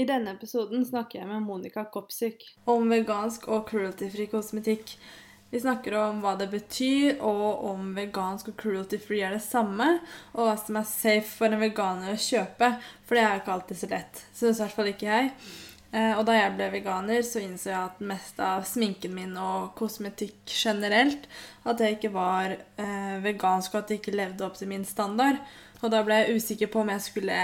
I denne episoden snakker jeg med Monica Kopsyk om vegansk og cruelty-fri kosmetikk. Vi snakker om hva det betyr, og om vegansk og cruelty-free er det samme, og hva som er safe for en veganer å kjøpe, for det er jo ikke alltid så lett. Syns i hvert fall ikke jeg. Eh, og da jeg ble veganer, så innså jeg at mest av sminken min og kosmetikk generelt at jeg ikke var eh, vegansk, og at jeg ikke levde opp til min standard. Og da ble jeg usikker på om jeg skulle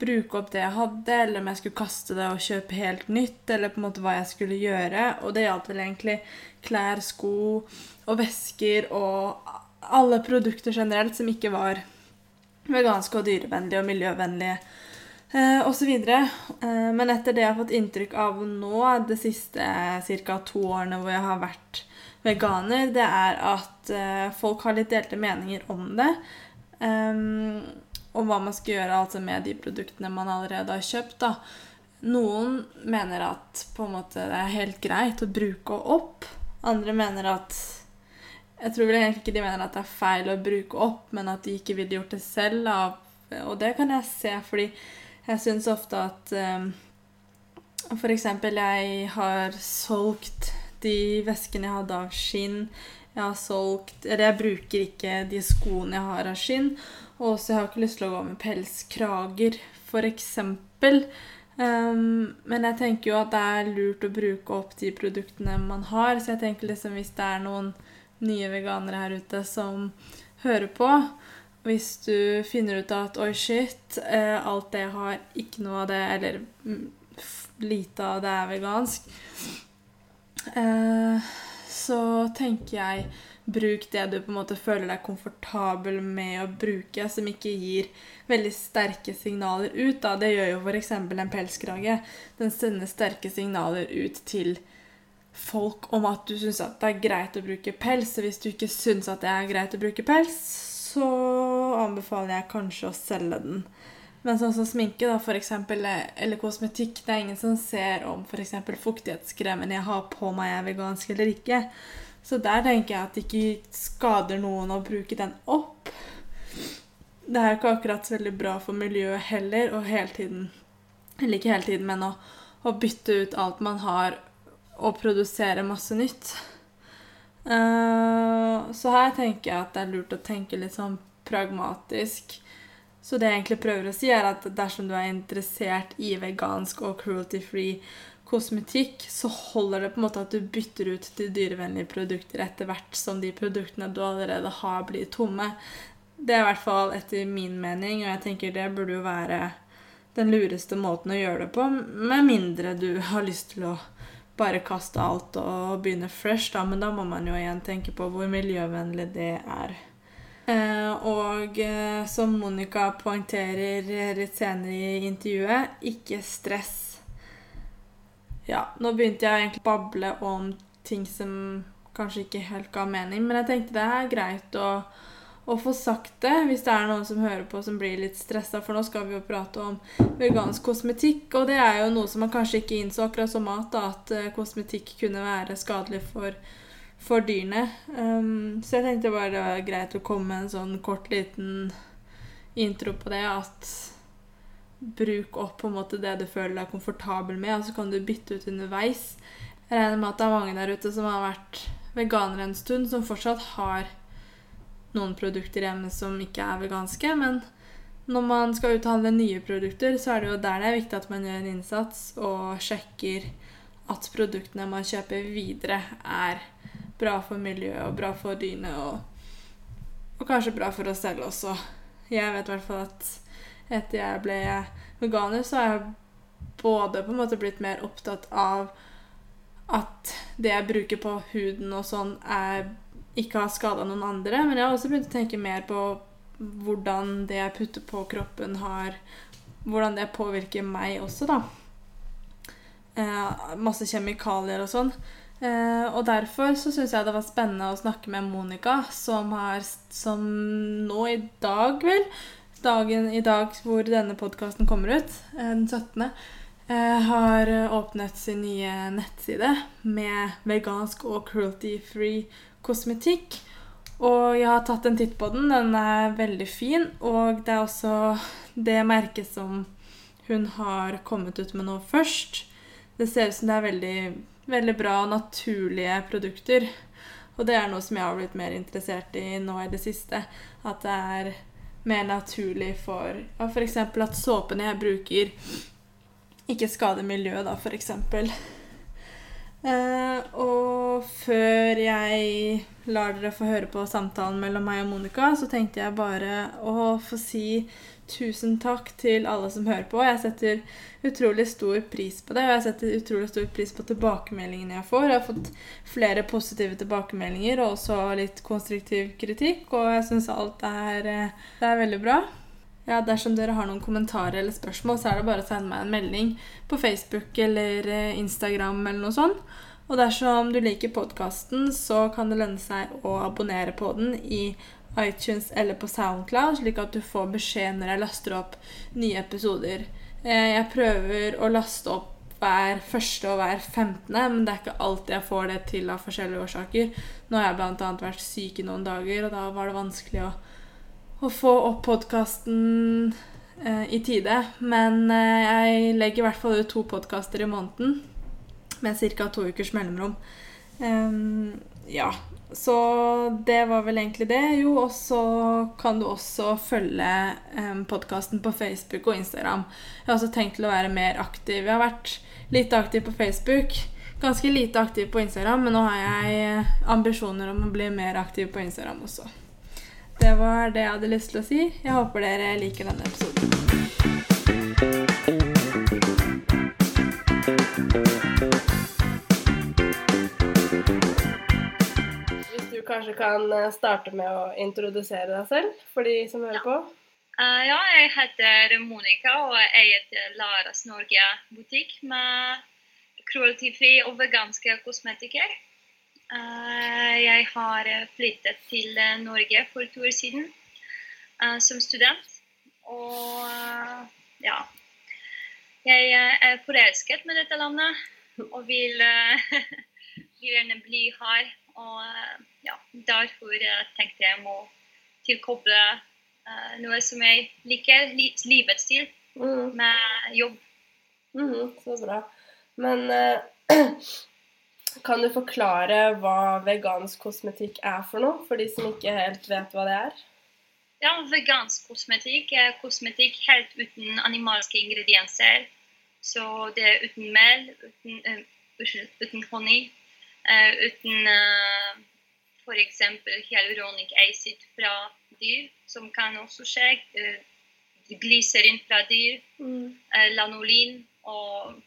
bruke opp det jeg hadde, eller om jeg skulle kaste det og kjøpe helt nytt, eller på en måte hva jeg skulle gjøre. Og det gjaldt vel egentlig klær, sko og vesker og alle produkter generelt som ikke var veganske og dyrevennlige og miljøvennlige. Eh, videre. Eh, men etter det jeg har fått inntrykk av nå, de siste ca. to årene hvor jeg har vært veganer, det er at eh, folk har litt delte meninger om det. Um, og hva man skal gjøre altså med de produktene man allerede har kjøpt. Da. Noen mener at måte, det er helt greit å bruke opp. Andre mener at Jeg tror vel egentlig ikke de mener at det er feil å bruke opp, men at de ikke ville gjort det selv. Og det kan jeg se, fordi jeg syns ofte at um, F.eks. jeg har solgt de veskene jeg hadde av skinn. Jeg har solgt Eller jeg bruker ikke de skoene jeg har av skinn. Og så har ikke lyst til å gå med pelskrager, f.eks. Um, men jeg tenker jo at det er lurt å bruke opp de produktene man har. Så jeg tenker liksom hvis det er noen nye veganere her ute som hører på Hvis du finner ut at oi, shit, uh, alt det jeg har, ikke noe av det, eller mm, lite av det er vegansk, uh, så tenker jeg bruk det du på en måte føler deg komfortabel med å bruke, som ikke gir veldig sterke signaler ut. Da. Det gjør jo f.eks. en pelskrage. Den sender sterke signaler ut til folk om at du syns at det er greit å bruke pels. Og hvis du ikke syns at det er greit å bruke pels, så anbefaler jeg kanskje å selge den. Men sånn som sminke, da, for eksempel, eller kosmetikk Det er ingen som ser om f.eks. fuktighetskremen jeg har på meg, er vegansk eller ikke. Så der tenker jeg at det ikke skader noen å bruke den opp. Det er ikke akkurat så veldig bra for miljøet heller, å hele tiden Eller ikke hele tiden, men å, å bytte ut alt man har, og produsere masse nytt. Uh, så her tenker jeg at det er lurt å tenke litt sånn pragmatisk. Så det jeg egentlig prøver å si, er at dersom du er interessert i vegansk og cruelty-free kosmetikk, så holder det på en måte at du bytter ut til dyrevennlige produkter etter hvert som de produktene du allerede har, blir tomme. Det er i hvert fall etter min mening, og jeg tenker det burde jo være den lureste måten å gjøre det på, med mindre du har lyst til å bare kaste alt og begynne fresh, da, men da må man jo igjen tenke på hvor miljøvennlig det er. Eh, og eh, som Monica poengterer litt senere i intervjuet, ikke stress ja, nå begynte jeg egentlig å bable om ting som kanskje ikke helt ga mening, men jeg tenkte det er greit å, å få sagt det hvis det er noen som hører på som blir litt stressa, for nå skal vi jo prate om vegansk kosmetikk, og det er jo noe som man kanskje ikke innså akkurat som mat, da, at uh, kosmetikk kunne være skadelig for, for dyrene. Um, så jeg tenkte bare det var greit å komme med en sånn kort, liten intro på det, at bruk opp på en måte det du føler deg komfortabel med, og så kan du bytte ut underveis. Jeg regner med at det er mange der ute som har vært veganere en stund, som fortsatt har noen produkter hjemme som ikke er veganske. Men når man skal uthandle nye produkter, så er det jo der det er viktig at man gjør en innsats og sjekker at produktene man kjøper videre, er bra for miljøet og bra for dyrene, og, og kanskje bra for oss selv også. Jeg vet i hvert fall at etter jeg ble veganer, så har jeg både på en måte blitt mer opptatt av at det jeg bruker på huden og sånn, er, ikke har skada noen andre. Men jeg har også begynt å tenke mer på hvordan det jeg putter på kroppen, har Hvordan det påvirker meg også, da. Eh, masse kjemikalier og sånn. Eh, og derfor så syns jeg det var spennende å snakke med Monica, som Som nå i dag, vel, dagen i dag hvor denne podkasten kommer ut, eh, den 17., eh, har åpnet sin nye nettside med vegansk og cruelty-free kosmetikk. Og jeg har tatt en titt på den. Den er veldig fin. Og det er også det merket som hun har kommet ut med nå først. Det ser ut som det er veldig, veldig bra naturlige produkter. Og det er noe som jeg har blitt mer interessert i nå i det siste. At det er mer naturlig for ja, f.eks. at såpene jeg bruker, ikke skader miljøet, da, f.eks. Uh, og før jeg lar dere få høre på samtalen mellom meg og Monica, så tenkte jeg bare å få si tusen takk til alle som hører på. Jeg setter utrolig stor pris på det, og jeg setter utrolig stor pris på tilbakemeldingene jeg får. Jeg har fått flere positive tilbakemeldinger og også litt konstruktiv kritikk, og jeg syns alt er, eh, det er veldig bra. Ja, Dersom dere har noen kommentarer eller spørsmål, så er det bare å sende meg en melding på Facebook eller eh, Instagram eller noe sånt. Og dersom du liker podkasten, så kan det lønne seg å abonnere på den i iTunes eller på Soundcloud, slik at du får beskjed når jeg laster opp nye episoder. Eh, jeg prøver å laste opp hver første og hver femtende, men det er ikke alltid jeg får det til av forskjellige årsaker. Nå har jeg bl.a. vært syk i noen dager, og da var det vanskelig å å få opp podkasten eh, i tide. Men eh, jeg legger i hvert fall ut to podkaster i måneden med ca. to ukers mellomrom. Um, ja, så det var vel egentlig det. Jo, og så kan du også følge um, podkasten på Facebook og Instagram. Jeg har også tenkt til å være mer aktiv. Jeg har vært litt aktiv på Facebook. Ganske lite aktiv på Instagram, men nå har jeg eh, ambisjoner om å bli mer aktiv på Instagram også. Det var det jeg hadde lyst til å si. Jeg håper dere liker denne episoden. Kanskje kan eh, starte med å introdusere deg selv for de som hører på? Uh, ja, jeg heter Monica og eier Laras Norge butikk med cruelty-fri og veganske kosmetikker. Uh, jeg har flyttet til Norge for to år siden uh, som student. Og ja Jeg er forelsket med dette landet og vil, vil gjerne bli her. Og ja, derfor tenkte jeg må tilkoble noe som jeg liker, livets stil, mm. med jobb. Mm, så bra. Men uh, Kan du forklare hva vegansk kosmetikk er for noe, for de som ikke helt vet hva det er? Ja, vegansk kosmetikk er kosmetikk helt uten animalske ingredienser. Så det er uten mel, uten, uh, uten honning, uh, uten uh, f.eks. hyaluronic acid fra dyr, som kan også skje. Uh, glyserin fra dyr, mm. lanolin og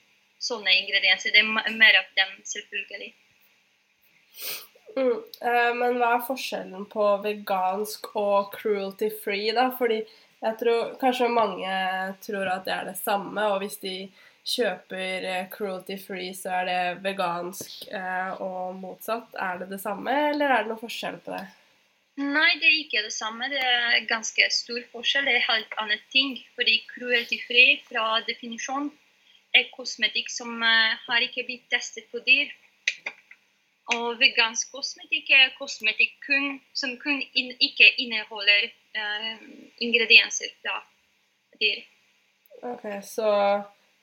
sånne ingredienser. Det er mer av dem, selvfølgelig. Mm, eh, men hva er forskjellen på vegansk og cruelty free, da? Fordi jeg tror kanskje mange tror at det er det samme, og hvis de kjøper eh, cruelty free, så er det vegansk eh, og motsatt. Er det det samme, eller er det noe forskjell på det? Nei, det er ikke det samme. Det er ganske stor forskjell. Det er helt annet ting. Fordi cruelty free fra definisjon er kosmetikk som uh, har ikke blitt testet på dyr. Og vegansk kosmetikk er kosmetikk kun, som kun in, ikke inneholder uh, ingredienser fra dyr. Ok, Så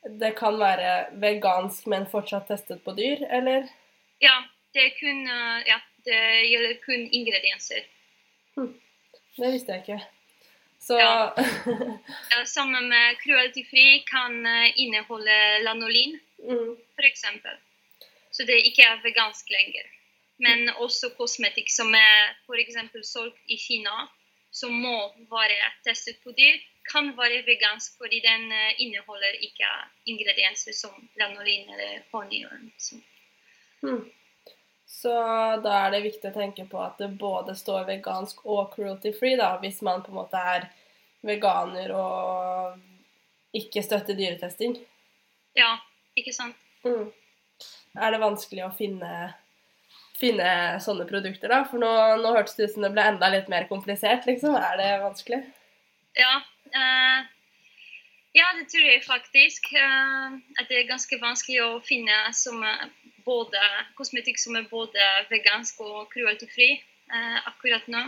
det kan være vegansk, men fortsatt testet på dyr, eller? Ja, det, kun, uh, ja, det gjelder kun ingredienser. Hm. Det visste jeg ikke. Så ja. Sammen med cruelty-fri kan eh, inneholde lanolin, mm. f.eks. Så det ikke er vegansk lenger. Men også kosmetikk som er f.eks. solgt i Kina, som må være testet på dyr, kan være vegansk fordi den eh, inneholder ikke ingredienser som lanolin eller honning. Mm. Så da er det viktig å tenke på at det både står vegansk og cruelty free, da, hvis man på en måte er veganer og ikke støtter dyretesting. Ja, ikke sant. Mm. Er det vanskelig å finne, finne sånne produkter, da? For nå, nå hørtes det ut som det ble enda litt mer komplisert, liksom. Er det vanskelig? Ja. Uh, ja, det tror jeg faktisk. Uh, at det er ganske vanskelig å finne som både, kosmetikk som er både vegansk og cruelty-fri eh, akkurat nå.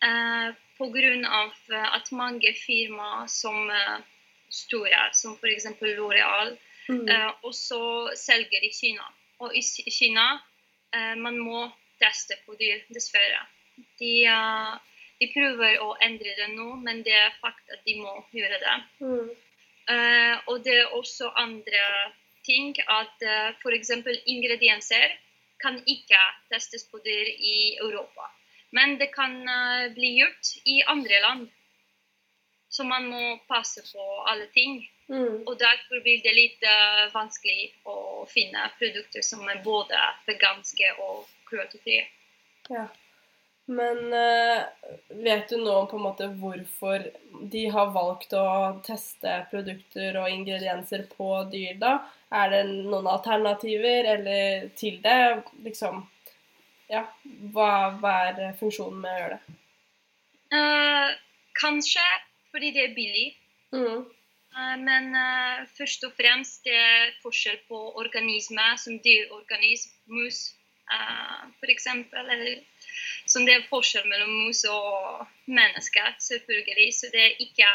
Uh, Pga. at mange firmaer som, eh, store, som f.eks. L'Oreal, Mm. eh, også selger i Kina. Og i Kina eh, man må teste på dyr, dessverre. De, eh, de prøver å endre det nå, men det er fakt at de må gjøre det. Mm. Uh, og det er også andre ting at uh, f.eks. ingredienser kan ikke testes på dyr i Europa. Men det kan uh, bli gjort i andre land. Så man må passe på alle ting. Mm. Og derfor blir det litt uh, vanskelig å finne produkter som er både veganske og cruelty-frie. Ja. Men eh, vet du nå på en måte hvorfor de har valgt å teste produkter og ingredienser på dyr, da? Er det noen alternativer eller til det? Liksom Ja, hva, hva er funksjonen med å gjøre det? Uh, kanskje fordi det er billig. Mm. Uh, Men uh, først og fremst det er forskjell på organismer som dyrorganisme, mus uh, f.eks. Eller som det er forskjell mellom mus og mennesker, selvfølgelig. Så det er ikke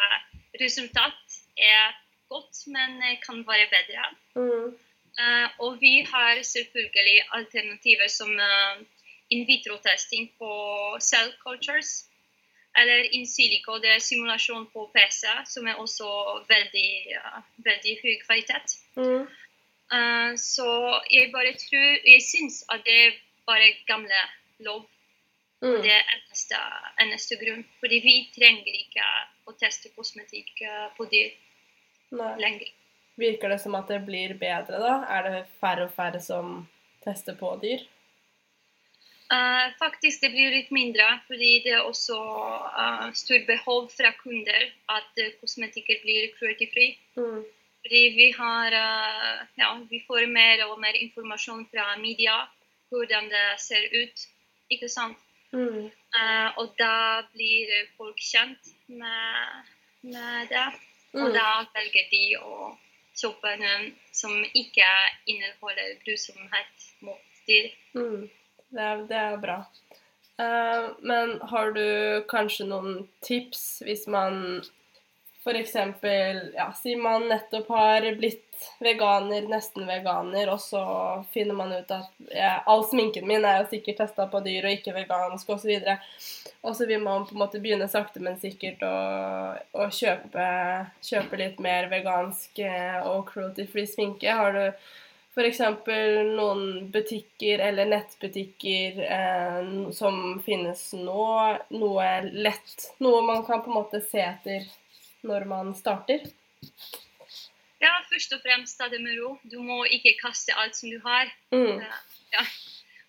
resultat er godt, men kan være bedre. Mm. Uh, og vi har selvfølgelig alternativer som uh, in vitro-testing på cell cultures. Eller in silico, det er simulasjon på PC, som er også veldig, uh, veldig høy kvalitet. Mm. Så jeg bare tror Jeg syns at det er bare gamle lov. Mm. Det er eneste, eneste grunn. Fordi vi trenger ikke å teste kosmetikk eh, på dyr Nei. lenger. Virker det som at det blir bedre, da? Er det færre og færre som tester på dyr? Uh, faktisk det blir litt mindre, fordi det er også uh, stort behov fra kunder at uh, kosmetikker blir cruelty-fri. Mm. Fordi vi har uh, ja, vi får mer og mer informasjon fra media hvordan det ser ut. Ikke sant? Mm. Uh, og da blir folk kjent med, med det. Og Mm. da velger de å kjøpe noen som ikke inneholder grusomhet mot dyr. Mm. Det, er, det er bra. Uh, men har du kanskje noen tips hvis man f.eks. Ja, si man nettopp har blitt veganer, nesten veganer, og så finner man ut at ja, all sminken min er jo sikkert testa på dyr og ikke vegansk osv. Og så vil man på en måte begynne sakte, men sikkert å, å kjøpe, kjøpe litt mer vegansk eh, og cruelty-free sminke. Har du f.eks. noen butikker eller nettbutikker eh, som finnes nå, noe lett, noe man kan på en måte se etter når man starter? Ja, først og fremst ta det med ro. Du må ikke kaste alt som du har. Mm. Ja.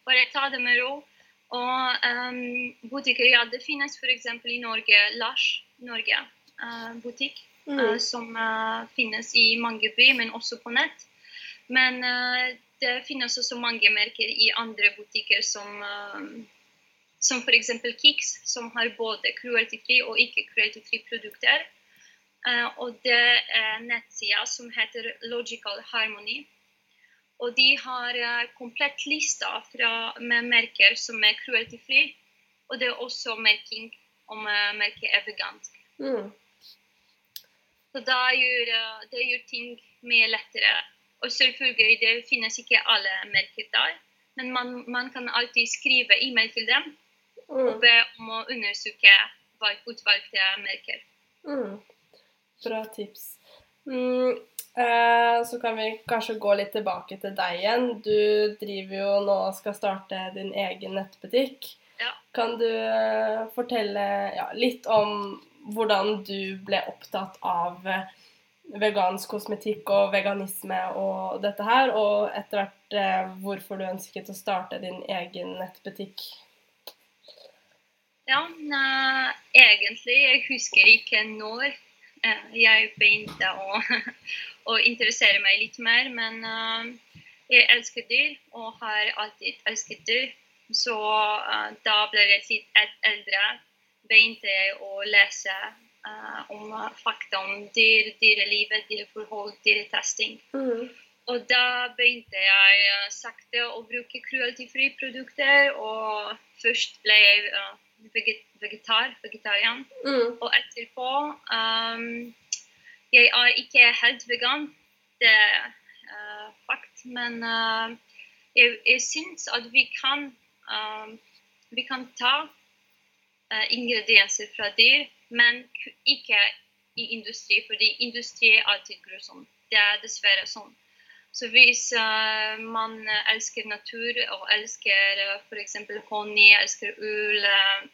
Bare ta det med ro. Og um, butikker, ja, det finnes f.eks. i Norge, Lars Norge uh, butikk, mm. uh, som uh, finnes i mange byer, men også på nett. Men eh, det finnes også mange merker i andre butikker som uh, som f.eks. Kix, som har både cruelty-fri og ikke cruelty-fri produkter. Eh, og det er nettsida som heter Logical Harmony. Og de har eh, komplett lista fra, med merker som er cruelty-fri. Og det er også merking om eh, merket er vegansk. Mm. Så da gjør, det gjør ting mye lettere. Og selvfølgelig, det finnes ikke alle merker der. Men man, man kan alltid skrive e-mail til dem og Mm. be om å undersøke hva utvalgte merker. Mm. Bra tips. Mm. Eh, så kan vi kanskje gå litt tilbake til deg igjen. Du driver jo nå og skal starte din egen nettbutikk. Ja. Kan du eh, fortelle ja, litt om hvordan du ble opptatt av eh, vegansk kosmetikk og veganisme og dette her, og etter hvert eh, hvorfor du ønsket å starte din egen nettbutikk? Ja, nei, egentlig jeg husker ikke når jeg begynte å, å interessere meg litt mer, men eh, jeg elsker dyr og har alltid elsket dyr. Så eh, da ble jeg litt eldre, begynte jeg å lese eh, om eh, fakta om dyr, dyrelivet, dyreforhold, dyretesting. Mm. Og da begynte jeg eh, sakte å bruke cruelty-frie produkter, og først ble jeg eh, vegetar, vegetarian. Mm. Og etterpå um, jeg er ikke helt vegan, det er uh, fakt, men uh, jeg, jeg syns at vi kan, um, vi kan ta ingredienser fra dyr, men ikke i industri, fordi industri er alltid grusom. Det er dessverre sånn. Så hvis uh, man elsker natur og elsker uh, f.eks. honning, elsker ull, uh,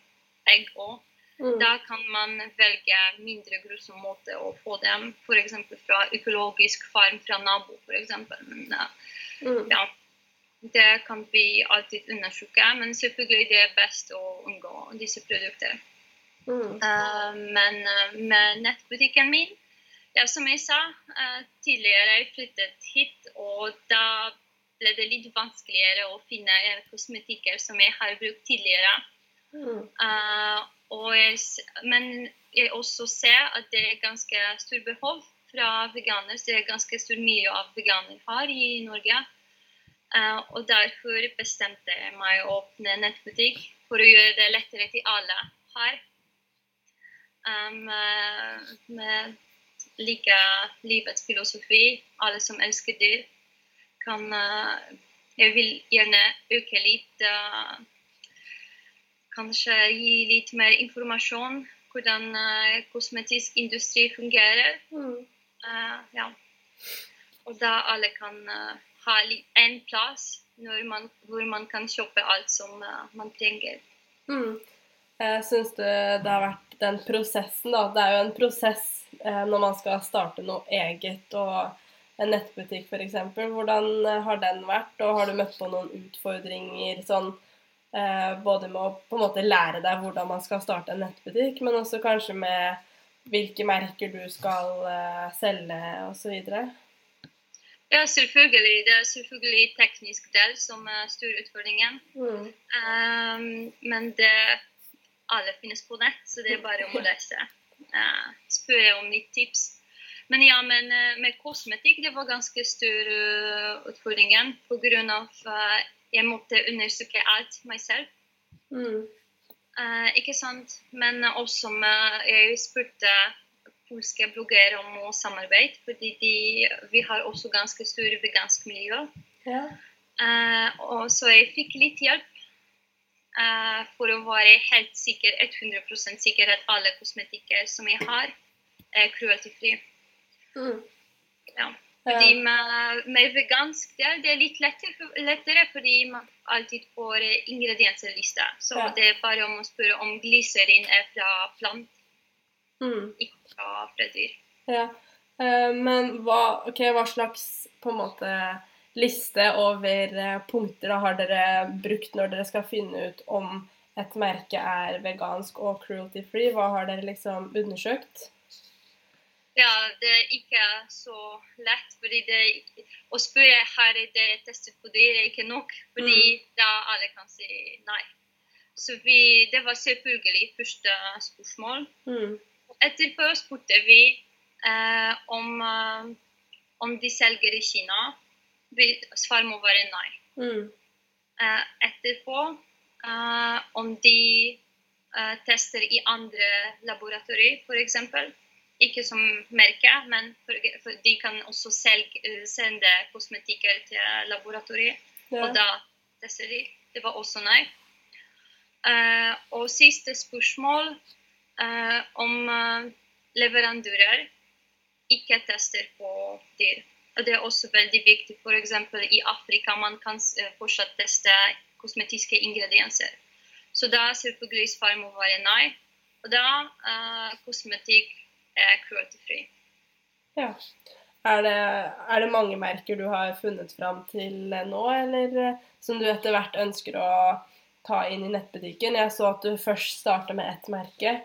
egg òg, Mm. Da kan man velge mindre grusom måte å få dem, f.eks. fra økologisk farm fra nabo. For men mm. ja, Det kan vi alltid undersøke, men selvfølgelig det er best å unngå disse produktene. Mm. Uh, men med nettbutikken min ja, Som jeg sa uh, tidligere, jeg flyttet hit, og da ble det litt vanskeligere å finne kosmetikker som jeg har brukt tidligere. Mm. Jeg, men jeg også ser at det er ganske stor behov fra veganere. Så det er ganske stor mye av veganere har i Norge. Uh, og derfor bestemte jeg meg å åpne nettbutikk for å gjøre det lettere til alle her. Um, med like livets filosofi. Alle som elsker dyr, kan uh, Jeg vil gjerne øke litt uh, kanskje gi litt mer informasjon hvordan uh, kosmetisk industri fungerer. Mm. Ja. Og da alle kan ha en plass man, hvor man kan kjøpe alt som man trenger. Mm. Jeg syns det, det, har vært den prosessen, da. Det er jo en prosess når man skal starte noe eget og en nettbutikk f.eks. Hvordan har den vært, og har du møtt på noen utfordringer sånn Eh, både med å på en måte lære deg hvordan man skal starte en nettbutikk, men også kanskje med hvilke merker du skal uh, selge osv. Ja, selvfølgelig. Det er selvfølgelig teknisk del som er storutfordringen. Mm. Um, men det alle finnes på nett, så det er bare om å lese. Uh, spør jeg om mitt tips. Men ja, men uh, med kosmetikk det var ganske stor uh, grunn pga. Uh, jeg måtte undersøke alt meg selv. Mm. Uh, ikke sant? Men også med, jeg spurte polske bloggere om å samarbeide, fordi de, vi har også ganske store vegansk miljø. Ja. Uh, og så jeg fikk litt hjelp for å være helt sikker, 100% sikker at alle kosmetikker som jeg har, er cruelty-fri. Mm. Ja. Fordi med, med vegansk det er litt lettere, lettere, fordi man alltid får ingrediensliste. Så ja. det er bare om å spørre om glyserin er fra plant, mm. ikke fra, fra dyr. Ja. Uh, men hva, okay, hva, slags på en måte liste over uh, punkter da, har dere brukt når dere skal finne ut om et merke er vegansk og cruelty free? Hva har dere liksom undersøkt? Ja, det er ikke så lett. fordi det, Å spørre har det testet på dyr er ikke nok, fordi mm. da alle kan si nei. Så vi, Det var selvfølgelig første spørsmål. Mm. Etterpå spurte vi eh, om, uh, om de selger i Kina. Svaret må være nei. Mm. Uh, etterpå uh, om de uh, tester i andre laboratorier, f.eks ikke som merke, men for, for de kan også selge, sende kosmetikker til laboratoriet. Ja. Og da tester de. Det var også nei. Og siste spørsmål om leverandører ikke tester på dyr. Det er også veldig viktig. F.eks. i Afrika man kan fortsatt teste kosmetiske ingredienser. Så da selvfølgelig svaret må være nei. Og da kosmetikk er cruelty-free. Ja. Er det, er det, mange merker du har funnet fram til nå, eller eh, som du etter hvert ønsker å ta inn i nettbutikken? Jeg så at du først starta med ett merke.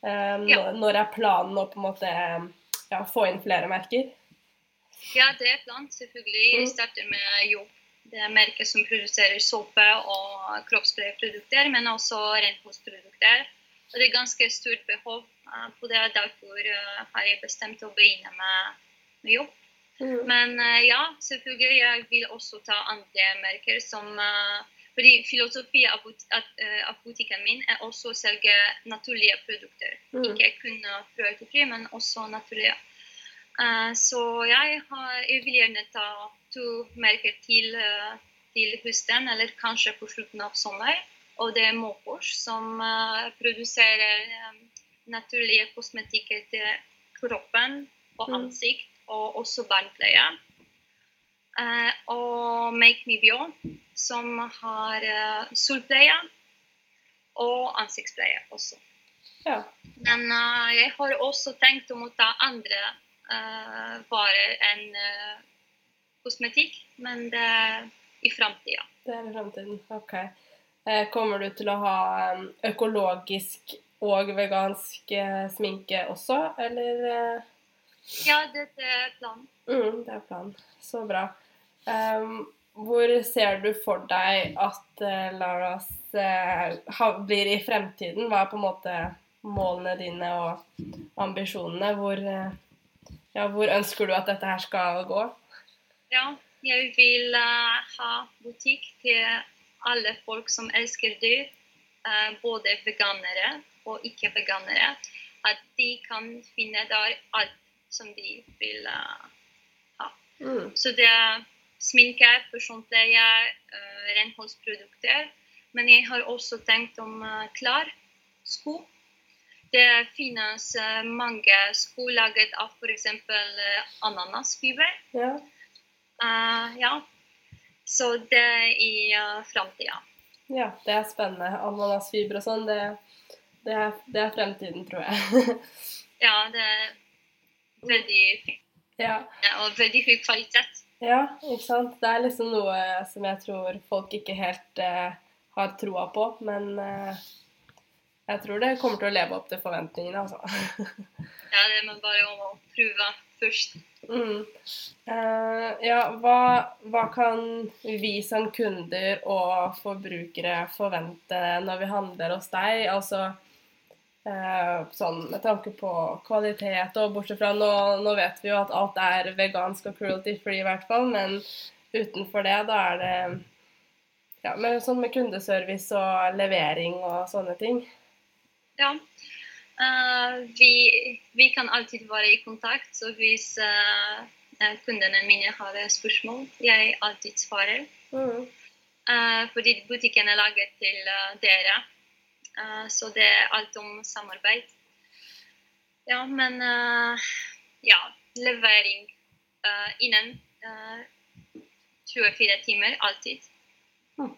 Um, ja. Når er planen å på en måte ja, få inn flere merker? Ja, det er planen, selvfølgelig. Jeg mm. starter med jobb. Det er merker som produserer såpe og kroppsprayprodukter, men også renholdsprodukter. Og det er ganske stort behov uh, på det. Derfor uh, har jeg bestemt å begynne med, med jobb. Mm. Men uh, ja, selvfølgelig jeg vil også ta andre merker som fordi filosofi av, butikken min er også å selge naturlige produkter. Mm. Ikke kun prøvefri, men også naturlige. Eh, så jeg, har, jeg vil gjerne ta to merker til, eh, til høsten, eller kanskje på slutten av sommer. Og det er Mopors, som eh, produserer naturlige kosmetikker til kroppen og Mm. ansikt, og også barnepleie. Og Make Me Bio, som har solpleie og ansiktspleie også. Ja. Men jeg har også tenkt om å ta andre eh, bare en uh, kosmetikk, men det er i framtida. Det er i fremtiden. Ok. Eh, kommer du til å ha em, økologisk og vegansk sminke også, eller? Ja, det er planen. Mm, det er planen. Så bra. Um, hvor ser du for deg at uh, Laras uh, blir i fremtiden? Hva er på en måte målene dine og ambisjonene? Hvor, eh, ja, hvor ønsker du at dette her skal gå? Ja, jeg vil uh, ha butikk til alle folk som elsker dyr, Uh, både veganere og ikke-veganere. At de kan finne der alt som de vil ha. Mm. Så det er sminke, personpleie, uh, renholdsprodukter. Men jeg har også tenkt om klær, sko. Det finnes eh, mange sko laget av f.eks. Uh, ananasfiber. Ja. Uh, ja. Så det er i uh, framtida. ja, det er spennende. Ananasfiber og sånn, det, det, det er fremtiden, tror jeg. Ja, det er veldig fint ja. og veldig høy kvalitet. ja, ikke sant. Det er liksom noe som jeg tror folk ikke helt uh, har troa på, men eh, jeg tror det kommer til å leve opp til forventningene, altså. Ja, det er bare å prøve først. Mm. Uh, ja, hva, hva kan vi som kunder og forbrukere forvente når vi handler hos deg? Altså uh, sånn med tanke på kvalitet og bortsett fra nå, nå vet vi jo at alt er vegansk og cruelty free i hvert fall, men utenfor det da er det ja, med, sånn med kundeservice og levering og sånne ting. Ja. Uh, vi, vi kan alltid være i kontakt, så hvis eh, kundene mine har spørsmål, jeg alltid svarer. Mm. Uh, fordi butikken er laget til dere. Så det er alt om samarbeid. Ja, men ja, levering innen eh, 24 timer alltid. Mm.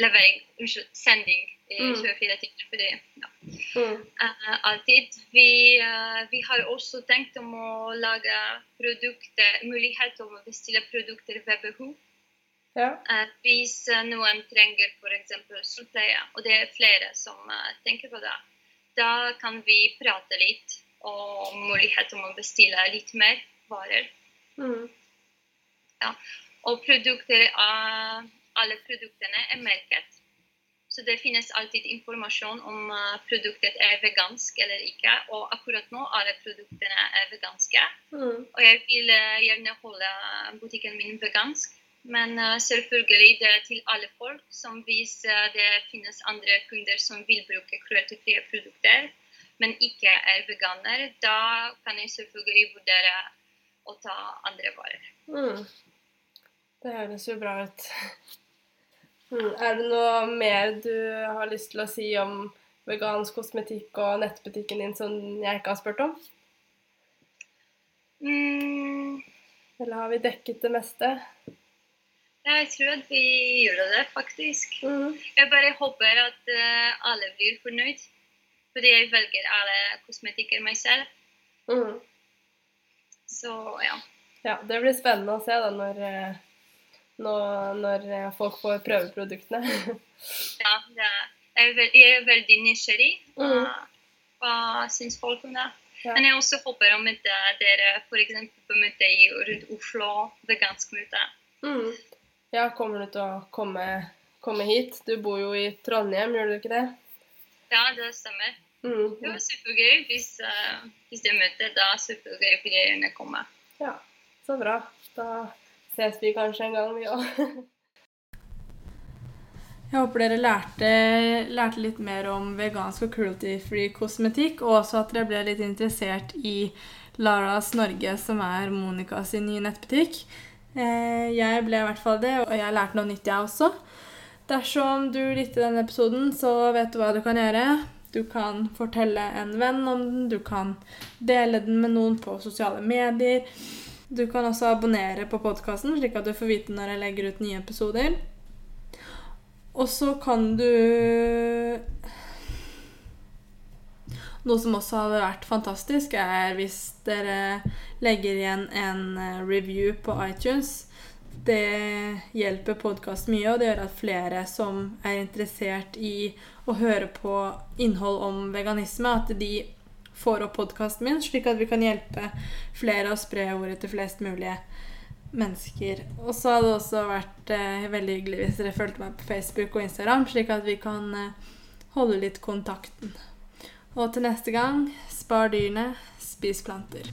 Levering, unnskyld, sending i Mm. 24 timer. Fordi, ja. Mm. Eh, alltid. Vi, uh, vi har også tenkt om å lage produkter, mulighet om å bestille produkter ved behov. Ja. Uh, hvis noen trenger f.eks. sykepleie, og det er flere som tenker på det, da kan vi prate litt om mulighet om å bestille litt mer varer. Mm. Og produkter, eh, alle produktene er merket. Så det finnes alltid informasjon om eh, produktet er vegansk eller ikke. Og akkurat nå alle produktene er veganske. Mm. Og jeg vil eh, gjerne holde butikken min vegansk. Men eh, selvfølgelig det er til alle folk, som hvis det finnes andre kunder som vil bruke cruelty-frie produkter, men ikke er veganer, da kan jeg selvfølgelig vurdere å ta andre varer. Mm. Det høres jo bra ut. Mm. Er det noe mer du har lyst til å si om vegansk kosmetikk og nettbutikken din som jeg ikke har spurt om? Mm, Eller har vi dekket det meste? jeg tror at vi gjør det, faktisk. Mm. Jeg bare håper at eh, alle blir fornøyd. Fordi jeg velger alle kosmetikker meg selv. Mm. Så ja. Ja, det blir spennende å se da når, eh, når, eh, folk får prøve produktene. ja det er, jeg, er veld, jeg er veldig nysgjerrig. Mm. Hva, syns folk om det? Ja. Men jeg også håper å møte dere f.eks. på møte i rundt Oslo, vegansk møte. Mm. Ja, kommer du til å komme, komme hit? Du bor jo i Trondheim, gjør du ikke det? Ja, det stemmer. Mm. Det var supergøy. Hvis, uh, hvis jeg er møte, da supergøy vil jeg gjerne komme. Ja, så bra. Da ses vi kanskje en gang, vi òg. Jeg håper dere lærte, lærte litt mer om vegansk og cruelty-free kosmetikk, og også at dere ble litt interessert i Laras Norge, som er Monica nye nettbutikk. Eh, jeg ble i hvert fall det, og jeg lærte noe nytt, jeg også. Dersom du likte denne episoden, så vet du hva du kan gjøre. Du kan fortelle en venn om den, du kan dele den med noen på sosiale medier. Du kan også abonnere på podkasten, slik at du får vite når jeg legger ut nye episoder. Og så kan du Noe som også hadde vært fantastisk, er hvis dere legger igjen en eh, review på iTunes. Det hjelper podkast mye, og det gjør at flere som er interessert i å høre på innhold om veganisme, at de får opp podkasten min, slik at vi kan hjelpe flere å spre ordet til flest mulige mennesker. Og så hadde det også vært eh, veldig hyggelig hvis dere fulgte meg på Facebook og Instagram, slik at vi kan eh, holde litt kontakten. Og til neste gang spar dyrene, spis planter.